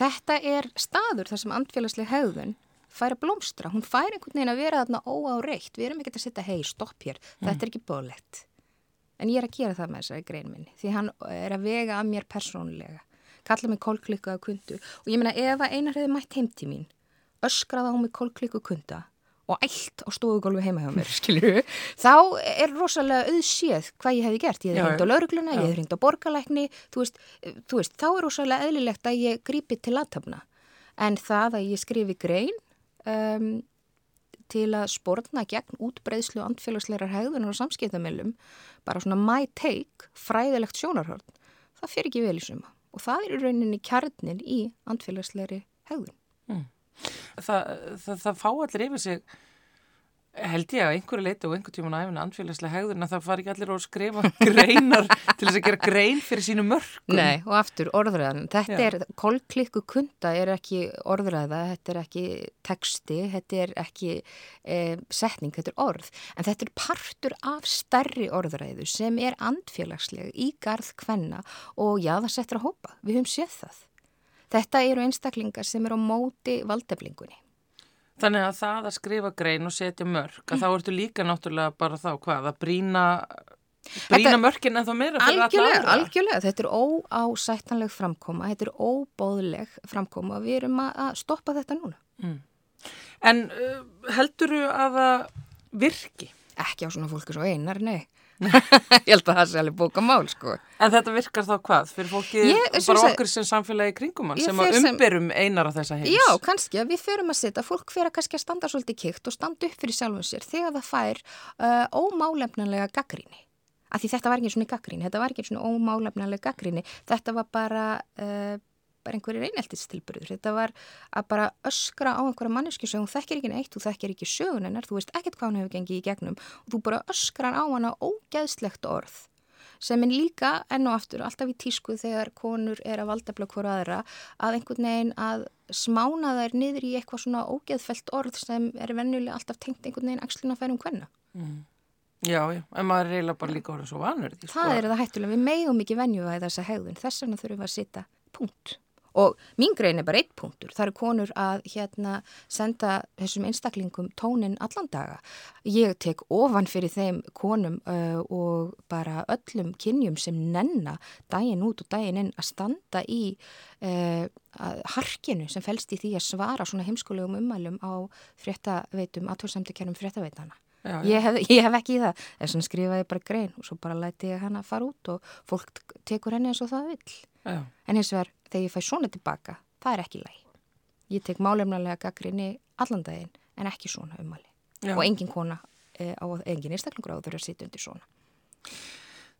þetta er staður þar sem andfélagsleg hegðun fær að blómstra. Hún fær einhvern veginn að vera þarna óáreitt. Við erum ekkert að setja, hei, stopp hér. Mm. Þetta er ekki bólett. En ég er að gera það með þessari grein minni því hann er að vega að mér persónulega. Kalla mig kólklikkaða kundu og ég meina ef að einar hefði mætt heimtí mín öskraða hún mig kólklikku kunda og allt á stofugólfi heima hjá mér, skilju, þá er rosalega auðséð hvað ég hefði gert. Ég hefði hringt á laurugluna, ég hefði hringt á borgarleikni, þú veist, þú veist, þá er rosalega eðlilegt að ég grípi til aðtapna. En það að ég skrifi grein um, til að spórna gegn útbreyðslu andfélagslegar hegðunar og samskiptamilum, bara svona my take, fræðilegt sjónarhörn, það fyrir ekki vel í suma. Og það er í rauninni kjarnin í andfélagslegri hegðun. Mm það, það, það fá allir yfir sig held ég að einhverju leiti og einhver tíma á æfina andfélagslega hegður en það fari ekki allir að skrifa greinar til þess að gera grein fyrir sínu mörgum. Nei og aftur orðræðan þetta Já. er, kolklikku kunda er ekki orðræða, þetta er ekki texti, þetta er ekki e, setning, þetta er orð en þetta er partur af starri orðræðu sem er andfélagslega í garð hvenna og já það settur að hópa, við höfum séð það Þetta eru einstaklingar sem eru á móti valdeflingunni. Þannig að það að skrifa grein og setja mörg, að mm. þá ertu líka náttúrulega bara þá hvað, að brína, brína mörgin en þá meira fyrir alla aðra. Algjörlega, þetta er óásættanleg framkoma, þetta er óbóðleg framkoma og við erum að stoppa þetta núna. Mm. En uh, helduru að það virki? Ekki á svona fólki svo einar, nei. ég held að það sé alveg bóka mál sko. En þetta virkar þá hvað? Fyrir fólki, ég, bara okkur sem samfélagi kringum sem að umberum einar af þessa heims? Já, kannski að við förum að setja, fólk fyrir að kannski að standa svolítið kikt og standa upp fyrir sjálfum sér þegar það fær uh, ómálefnanlega gaggríni. Af því þetta var ekki svona gaggríni, þetta var ekki svona ómálefnanlega gaggríni, þetta var bara... Uh, bara einhverjir eineltistilburður. Þetta var að bara öskra á einhverja mannesku sem þú þekkir ekki neitt, þú þekkir ekki sögun hennar, þú veist ekkert hvað hann hefur gengið í gegnum og þú bara öskrar á hana ógeðslegt orð sem er líka enn og aftur alltaf í tísku þegar konur er að valda blökk fyrir aðra að einhvern veginn að smána þær niður í eitthvað svona ógeðfelt orð sem er vennulega alltaf tengt einhvern veginn axluna færum hvenna. Mm. Já, já, en maður er eiginlega bara líka orðin svo vanur. Það sko. er það hættulega, við megum ekki venju að þessa hegðun, þess vegna þurfum við að sita punkt og mín grein er bara eitt punktur. Það eru konur að hérna senda þessum einstaklingum tónin allan daga. Ég tek ofan fyrir þeim konum uh, og bara öllum kynjum sem nenna daginn út og daginn inn að standa í uh, harkinu sem fælst í því að svara svona heimskulegum umælum á fréttaveitum, aðtórsamtökjænum fréttaveitana. Já, já. Ég, hef, ég hef ekki í það, þess vegna skrifaði bara grein og svo bara læti ég hana fara út og fólk tekur henni eins og það vil. Já. En eins og er þegar ég fæ svona tilbaka, það er ekki læg. Ég tek málefnulega gaggrinni allan daginn en ekki svona umali. Og engin kona, e, á, engin einstaklingur áður að sitja undir svona.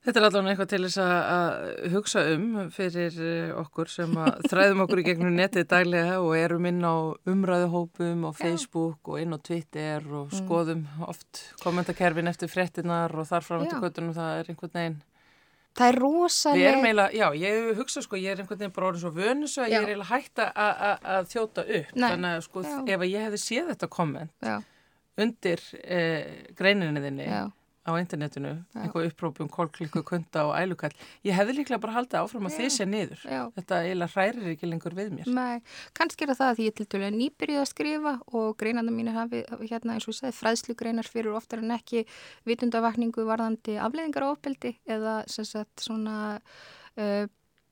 Þetta er allavega eitthvað til þess að hugsa um fyrir eh, okkur sem þræðum okkur í gegnum netið daglega og erum inn á umræðuhópum og Facebook Já. og inn á Twitter og mm. skoðum oft kommentakerfin eftir frettinnar og þarfram til kvötunum það er einhvern veginn Það er rosalega... Meila, já, ég hugsa sko, ég er einhvern veginn bara orðin svo vönu svo að já. ég er eiginlega hægt að þjóta upp. Nei. Þannig að sko, já. ef ég hefði séð þetta komment já. undir eh, greininni þinni, á internetinu, Já. eitthvað upprópum, kólklingu, kunda og ælukall. Ég hefði líklega bara haldið áfram að sé niður. Já. Þetta eiginlega hrærir ekki lengur við mér. Nei, kannski er það að því ég til dælu nýbyrjuð að skrifa og greinanda mín hafi hérna eins og ég segi fræðslu greinar fyrir oftar en ekki vitundavakningu varðandi afleðingar ofbeldi eða sem sagt svona uh,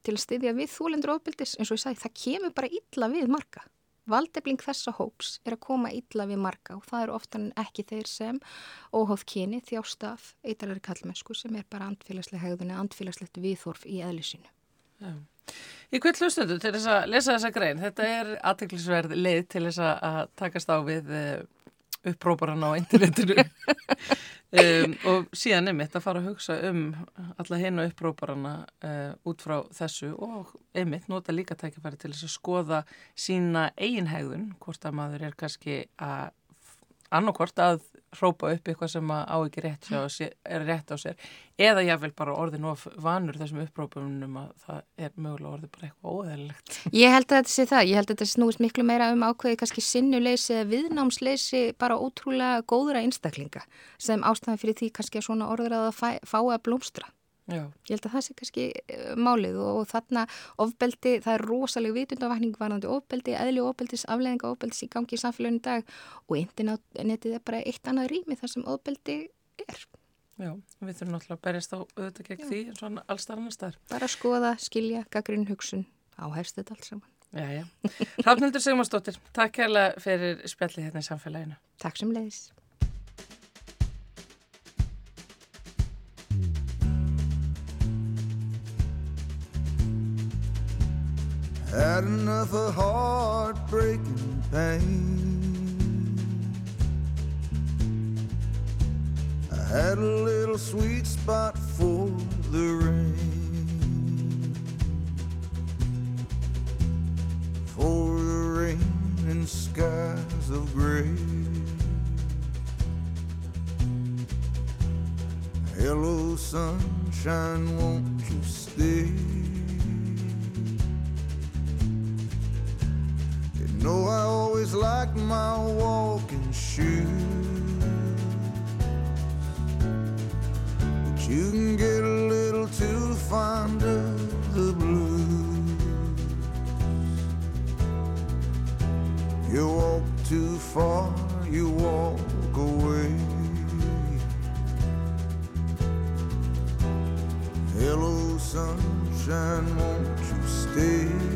til að styðja við þúlendur ofbeldis eins og ég segi það kemur bara illa við marga. Valdefling þessa hóps er að koma illa við marga og það eru oftan ekki þeir sem óháð kyni þjástaf eitalari kallmennsku sem er bara andfélagslega hegðunni, andfélagslegt viðhorf í eðlisínu. Já. Í hvert hlustundu til þess að lesa þessa grein, þetta er aðteglisverð leið til þess að takast á við uh, uppróparan á internetinu. Um, og síðan er mitt að fara að hugsa um alla hinn og uppróparana uh, út frá þessu og einmitt nota líka tækifæri til þess að skoða sína eiginhegðun, hvort að maður er kannski að annarkort að hrópa upp eitthvað sem á ekki rétt, sér, rétt á sér eða ég vil bara orðin of vanur þessum upprópunum að það er mögulega orðið bara eitthvað óæðilegt. Ég held að þetta sé það, ég held að þetta snúist miklu meira um ákveði kannski sinnuleysi eða viðnámsleysi bara ótrúlega góðra einstaklinga sem ástæðan fyrir því kannski að svona orður að það fá að blómstra. Já. Ég held að það sé kannski uh, málið og, og þarna ofbeldi, það er rosalega vitundavakning varðandi ofbeldi, eðli ofbeldis, afleðinga ofbeldis í gangi í samfélaginu dag og internetið er bara eitt annað rými þar sem ofbeldi er. Já, við þurfum náttúrulega að berjast á auðvitað gegn Já. því en svona allstar annar staðar. Bara skoða, skilja, gaggrinn hugsun, áhæfst þetta allt saman. Já, já. Rafnildur Sigmarsdóttir, takk kærlega fyrir spjallið hérna í samfélaginu. Takk sem leiðis. Had enough of heartbreaking pain. I had a little sweet spot for the rain. For the rain and skies of gray. Hello, sunshine, won't you stay? Know I always liked my walking shoes. But you can get a little too fond of the blues. You walk too far, you walk away. Hello, sunshine, won't you stay?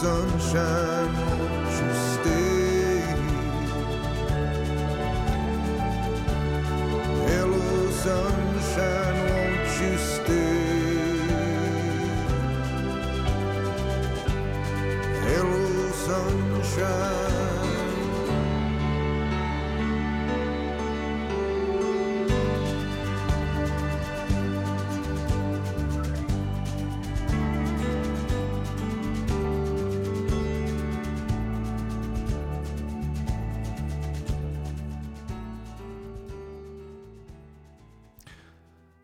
sunshine won't you stay hello sunshine won't you stay? Hello sunshine.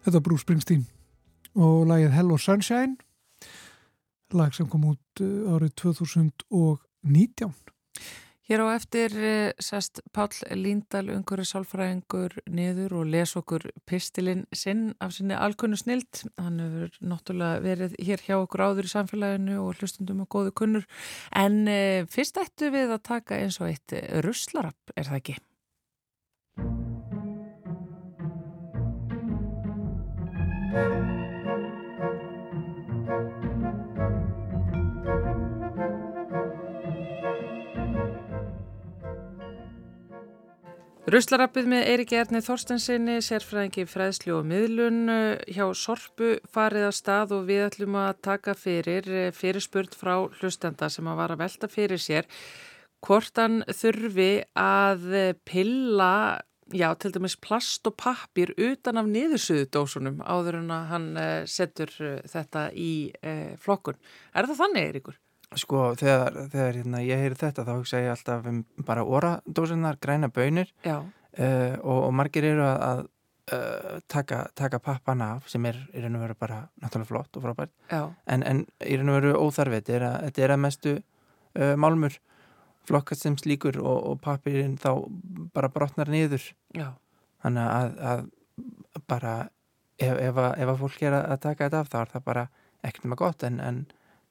Þetta var Bruce Springsteen og lagið Hello Sunshine lag sem kom út uh, árið 2019 Hér á eftir eh, sest Pál Líndal, ungur sálfræðingur niður og les okkur pistilinn sinn af sinni alkunnu snild. Hann hefur náttúrulega verið hér hjá okkur áður í samfélaginu og hlustundum og góðu kunnur. En e, fyrst ættu við að taka eins og eitt ruslarapp, er það ekki? Ruslarappið með Eirik Erni Þorstensinni, sérfræðingi fræðslu og miðlun eh, hjá Sorpu farið á stað og við ætlum að taka fyrir eh, fyrirspurt frá hlustenda sem að vara velta fyrir sér hvort hann þurfi að eh, pilla, já, til dæmis plast og pappir utan af niðursuðudósunum áður en að hann setur þetta í flokkun. Er það þannig, Eirikur? Sko þegar, þegar hérna, ég heyri þetta þá hugsa ég alltaf um bara oradósunar, græna bönir uh, og, og margir eru að, að uh, taka, taka pappan af sem er í raun og veru bara náttúrulega flott og frábært en, en í raun og veru óþarfið þetta er, er að mestu uh, málmur flokkast sem slíkur og, og pappirinn þá bara brotnar niður Já. þannig að, að bara ef, ef, að, ef að fólk er að taka þetta af þá er það bara ekkert með gott en, en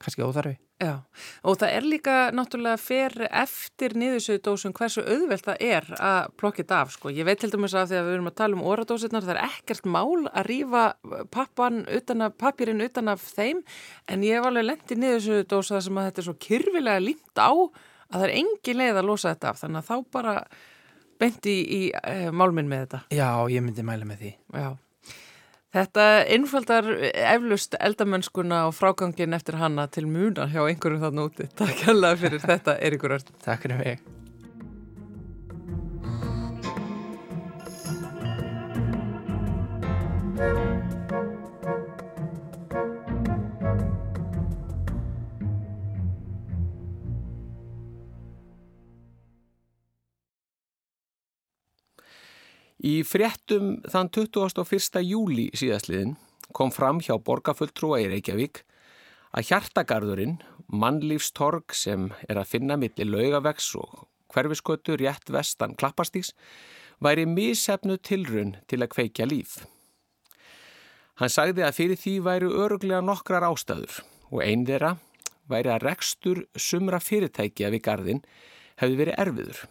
kannski óþarfi Já, og það er líka náttúrulega fyrir eftir niðursöðudósum hversu auðvelt það er að þetta af, sko. Ég veit til dæmis að því að við erum að tala um oradósirnar, það er ekkert mál að rýfa pappan utan af, pappirinn utan af þeim, en ég hef alveg lendið niðursöðudósa sem að þetta er svo kyrfilega límt á að það er engin leið að losa þetta af, þannig að þá bara benti í, í e, málminn með þetta. Já, ég myndi mæla með því. Já. Þetta innfaldar eflust eldamönskuna og frágangin eftir hanna til muna hjá einhverjum þann úti. Takk alveg fyrir þetta, Eirikur Örn. Takk fyrir mig. Í fréttum þann 21. júli síðastliðin kom fram hjá borgarfulltrúa í Reykjavík að hjartagarðurinn, mannlífstorg sem er að finna millir laugavegs og hverfiskötu rétt vestan klappastíks, væri mísefnu tilrun til að kveikja líf. Hann sagði að fyrir því væri öruglega nokkrar ástæður og einn þeirra væri að rekstur sumra fyrirtækja við gardin hefði verið erfiður.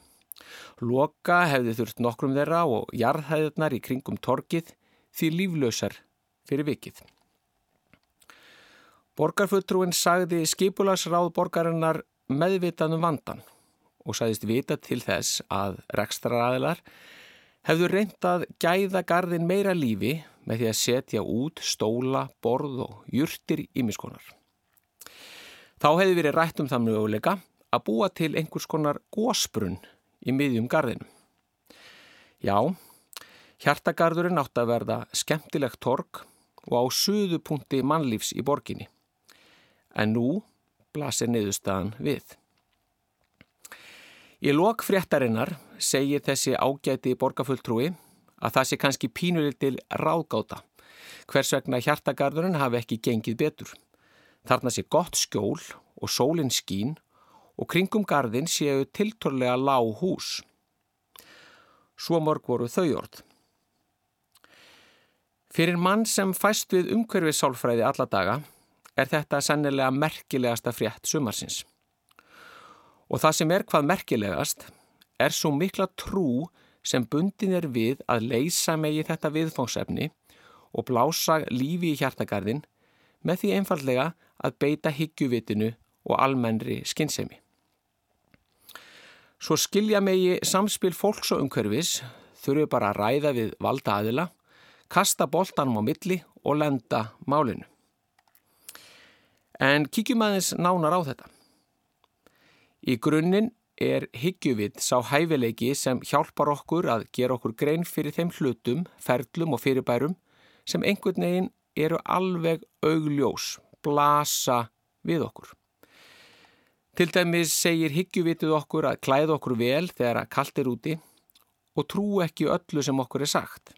Loka hefði þurft nokkrum þeirra og jarðhæðunar í kringum torkið því líflösar fyrir vikið. Borgarfuttrúin sagði skipularsráð borgarinnar meðvitanum vandan og sagðist vita til þess að rekstraræðilar hefðu reyndað gæða gardin meira lífi með því að setja út stóla, borð og júrtir ímiskonar. Þá hefði verið rætt um það möguleika að búa til einhvers konar gósbrunn í miðjum gardinu. Já, hjartagarðurinn átt að verða skemmtilegt tork og á suðupunkti mannlífs í borginni. En nú blasir niðurstaðan við. Í lok fréttarinnar segir þessi ágæti borgarfulltrúi að það sé kannski pínulitil ráðgáta hvers vegna hjartagarðurinn hafi ekki gengið betur. Þarna sé gott skjól og sólinn skín og kringum gardin séu tiltorlega lág hús. Svo mörg voru þau orð. Fyrir mann sem fæst við umhverfið sálfræði alla daga er þetta sennilega merkilegasta frétt sumarsins. Og það sem er hvað merkilegast er svo mikla trú sem bundin er við að leysa megi þetta viðfóngsefni og blása lífi í hjartagarðin með því einfallega að beita higgjuvitinu og almennri skinnsemi. Svo skilja megi samspil fólks og umhverfis þurfu bara að ræða við valda aðila, kasta boltanum á milli og lenda málinu. En kíkjum aðeins nánar á þetta. Í grunninn er higgjuvit sá hæfileiki sem hjálpar okkur að gera okkur grein fyrir þeim hlutum, ferlum og fyrirbærum sem einhvern veginn eru alveg augljós, blasa við okkur. Til dæmis segir higgjuvitið okkur að klæða okkur vel þegar að kallt er úti og trú ekki öllu sem okkur er sagt.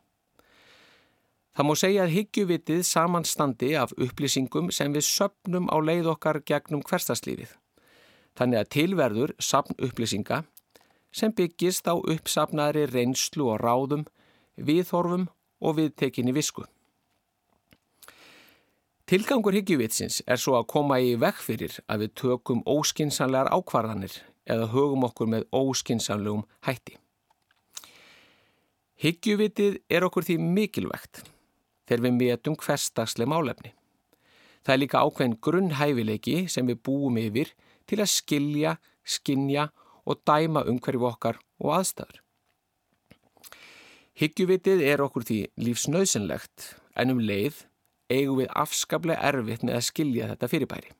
Það má segja að higgjuvitið samanstandi af upplýsingum sem við söpnum á leið okkar gegnum hverstaslífið. Þannig að tilverður sapn upplýsinga sem byggist á uppsafnaðri reynslu og ráðum, viðhorfum og viðtekinni visku. Tilgangur higgjuvitsins er svo að koma í vekk fyrir að við tökum óskinsanlegar ákvarðanir eða hugum okkur með óskinsanlegum hætti. Higgjuvitið er okkur því mikilvægt þegar við metum hverstagsleg málefni. Það er líka ákveðin grunnhæfileiki sem við búum yfir til að skilja, skinja og dæma umhverju okkar og aðstæður. Higgjuvitið er okkur því lífsnauðsynlegt en um leið eigum við afskaplega erfitt með að skilja þetta fyrirbæri.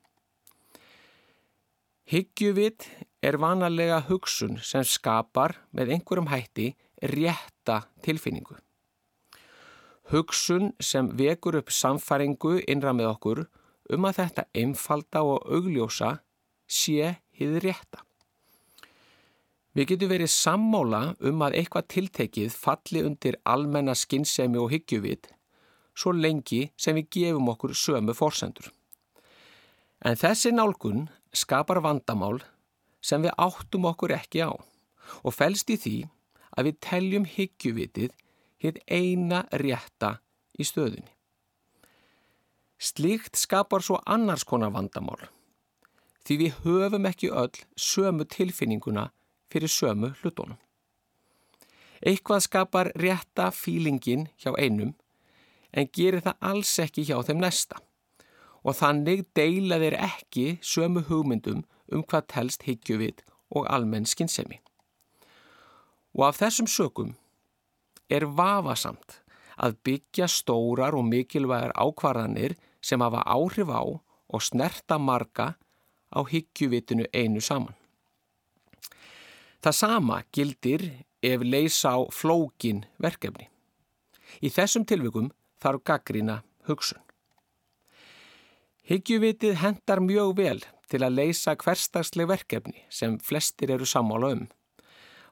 Hyggjuvit er vanalega hugsun sem skapar með einhverjum hætti rétta tilfinningu. Hugsun sem vekur upp samfæringu innra með okkur um að þetta einfalda og augljósa sé hið rétta. Við getum verið sammála um að eitthvað tiltekið falli undir almenna skinnsemi og hyggjuvit svo lengi sem við gefum okkur sömu fórsendur. En þessi nálgun skapar vandamál sem við áttum okkur ekki á og fælst í því að við teljum hyggjuvitið hitt eina rétta í stöðunni. Slíkt skapar svo annars konar vandamál því við höfum ekki öll sömu tilfinninguna fyrir sömu hlutunum. Eitthvað skapar rétta fílingin hjá einum en gerir það alls ekki hjá þeim næsta og þannig deila þeir ekki sömu hugmyndum um hvað telst higgjuvit og almenn skinnsemi. Og af þessum sökum er vafasamt að byggja stórar og mikilvægar ákvarðanir sem hafa áhrif á og snerta marga á higgjuvitinu einu saman. Það sama gildir ef leysa á flókin verkefni. Í þessum tilvikum þarf gaggrína hugsun. Hyggjuvitið hendar mjög vel til að leysa hverstagsleg verkefni sem flestir eru sammála um.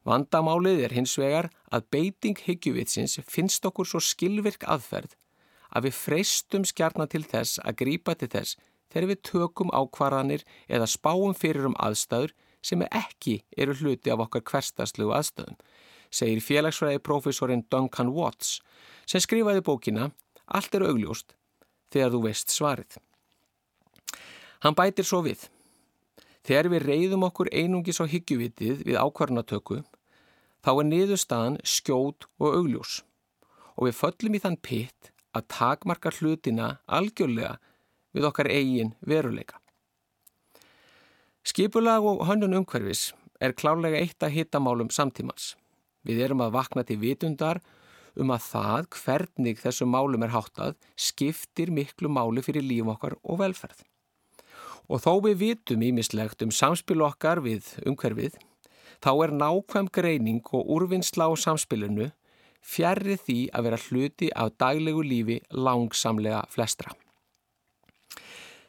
Vandamálið er hins vegar að beiting hyggjuvitsins finnst okkur svo skilvirk aðferð að við freystum skjarnar til þess að grípa til þess þegar við tökum ákvarðanir eða spáum fyrir um aðstæður sem ekki eru hluti af okkar hverstagslegu aðstöðum, segir félagsfræði profesorinn Duncan Watts sem skrifaði bókina Allt er augljóst þegar þú veist svarið. Hann bætir svo við. Þegar við reyðum okkur einungis á hyggjuvitið við ákvarnatöku þá er niðurstaðan skjót og augljós og við föllum í þann pitt að takmarka hlutina algjörlega við okkar eigin veruleika. Skipulag og hönnun umhverfis er klálega eitt að hittamálum samtímans. Við erum að vakna til vitundar um að það hvernig þessum málum er háttað skiptir miklu máli fyrir líf okkar og velferð. Og þó við vitum ímislegt um samspil okkar við umhverfið, þá er nákvæm greining og úrvinnsla á samspilinu fjarrið því að vera hluti af daglegu lífi langsamlega flestra.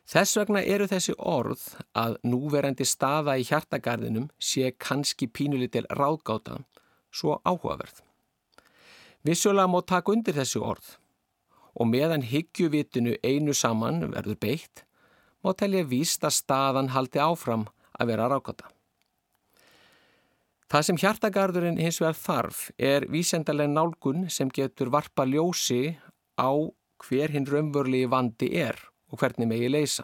Þess vegna eru þessi orð að núverandi staða í hjartagarðinum sé kannski pínulitil ráðgáta svo áhugaverð. Vissulega má taka undir þessi orð og meðan hyggjuvitinu einu saman verður beitt má telja víst að staðan haldi áfram að vera rákota. Það sem hjartagarðurinn hins vegar þarf er vísendalega nálgun sem getur varpa ljósi á hver hinn raunvörligi vandi er og hvernig megi leysa.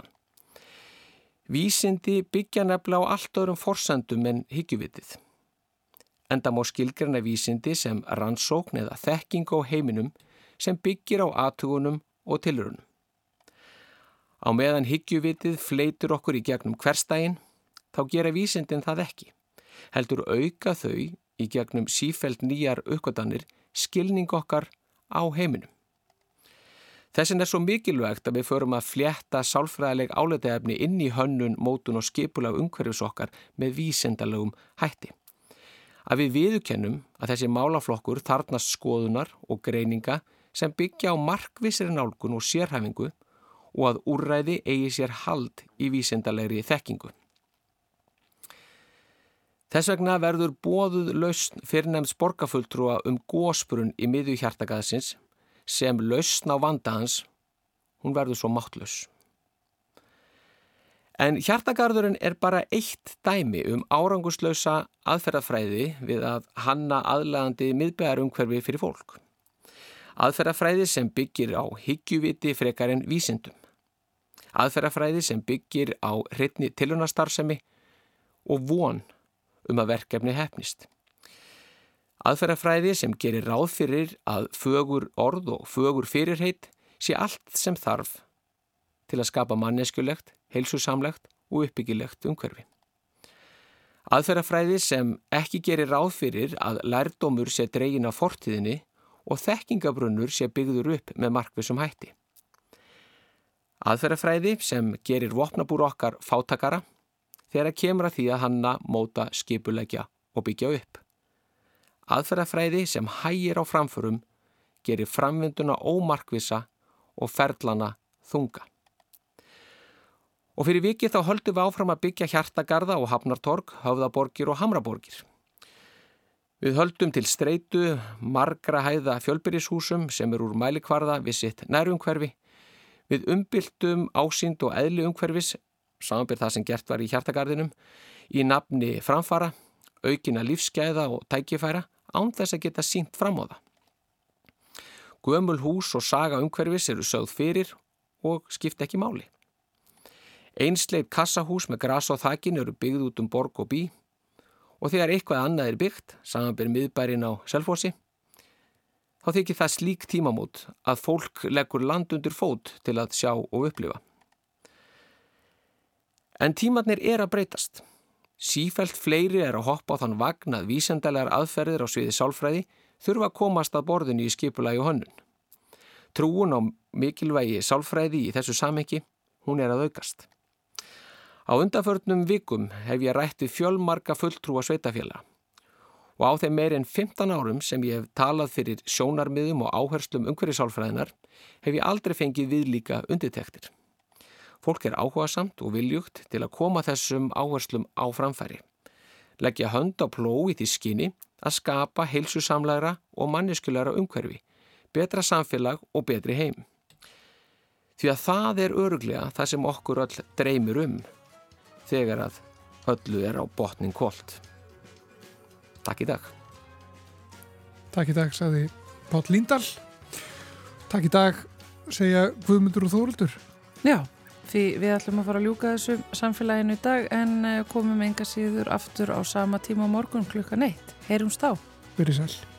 Vísindi byggja nefnilega á allt öðrum forsendum en hyggjuvitið enda má skilgrana vísindi sem rannsókn eða þekking á heiminum sem byggir á aðtugunum og tilrunum. Á meðan hyggjuvitið fleitur okkur í gegnum hverstægin, þá gera vísindin það ekki. Heldur auka þau í gegnum sífælt nýjar aukvöldanir skilning okkar á heiminum. Þessin er svo mikilvægt að við förum að fljetta sálfræðileg áleitaefni inn í hönnun, mótun og skipulag umhverfis okkar með vísendalögum hætti að við viðukennum að þessi málaflokkur þarnast skoðunar og greininga sem byggja á markvísir nálgun og sérhæfingu og að úrræði eigi sér hald í vísendalegri þekkingu. Þess vegna verður bóðuð lausn fyrirnefns borgarfulltrúa um gósbrunn í miðju hjartagaðsins sem lausn á vandaðans, hún verður svo máttlaus. En hjartagarðurinn er bara eitt dæmi um áranguslausa aðferðafræði við að hanna aðlægandi miðbæðarumhverfi fyrir fólk. Aðferðafræði sem byggir á higgjuviti frekar en vísindum. Aðferðafræði sem byggir á hreitni tilunastarfsemi og von um að verkefni hefnist. Aðferðafræði sem gerir ráð fyrir að fögur orð og fögur fyrirheit sé allt sem þarf til að skapa manneskulegt, heilsusamlegt og uppbyggilegt umhverfi. Aðferðafræði sem ekki gerir ráð fyrir að lærdómur sé dregin af fortíðinni og þekkingabrunnur sé byggður upp með markvisum hætti. Aðferðafræði sem gerir vopnabúr okkar fátakara þegar kemur að því að hanna móta skipulegja og byggja upp. Aðferðafræði sem hægir á framförum gerir framvinduna ómarkvisa og ferlana þunga. Og fyrir vikið þá höldum við áfram að byggja hjartagarða og hafnartorg, höfðaborgir og hamraborgir. Við höldum til streitu margra hæða fjölbyrjishúsum sem er úr mælikvarða við sitt nærumhverfi. Við umbyltum ásýnd og eðli umhverfis, samanbyrð það sem gert var í hjartagarðinum, í nafni framfara, aukina lífsgæða og tækifæra án þess að geta sínt fram á það. Gömul hús og saga umhverfis eru sögð fyrir og skipta ekki máli. Einsleip kassahús með gras og þakin eru byggð út um borg og bí og þegar eitthvað annað er byggt, samanbyrð miðbærin á selfósi, þá þykir það slík tímamót að fólk leggur land undir fót til að sjá og upplifa. En tímatnir er að breytast. Sífælt fleiri er að hoppa á þann vagn að vísendalega aðferðir á sviði sálfræði þurfa að komast að borðinu í skipulagi og hönnun. Trúun á mikilvægi sálfræði í þessu samhengi, hún er að aukast. Á undanförnum vikum hef ég rætti fjölmarka fulltrúa sveitafjöla og á þeim meir en 15 árum sem ég hef talað fyrir sjónarmiðum og áherslum umhverjusálfræðinar hef ég aldrei fengið viðlíka undirtektir. Fólk er áhuga samt og viljugt til að koma þessum áherslum á framfæri. Leggja hönd á plói því skinni að skapa heilsusamlæra og manneskulæra umhverfi, betra samfélag og betri heim. Því að það er öruglega það sem okkur öll dreymir um þegar að öllu er á botnin kolt. Takk í dag. Takk í dag, sagði Pál Líndal. Takk í dag, segja Guðmundur og Þóruldur. Já, því við ætlum að fara að ljúka þessu samfélaginu í dag en eh, komum enga síður aftur á sama tíma á morgun klukkan eitt. Heyrums þá. Verið sæl.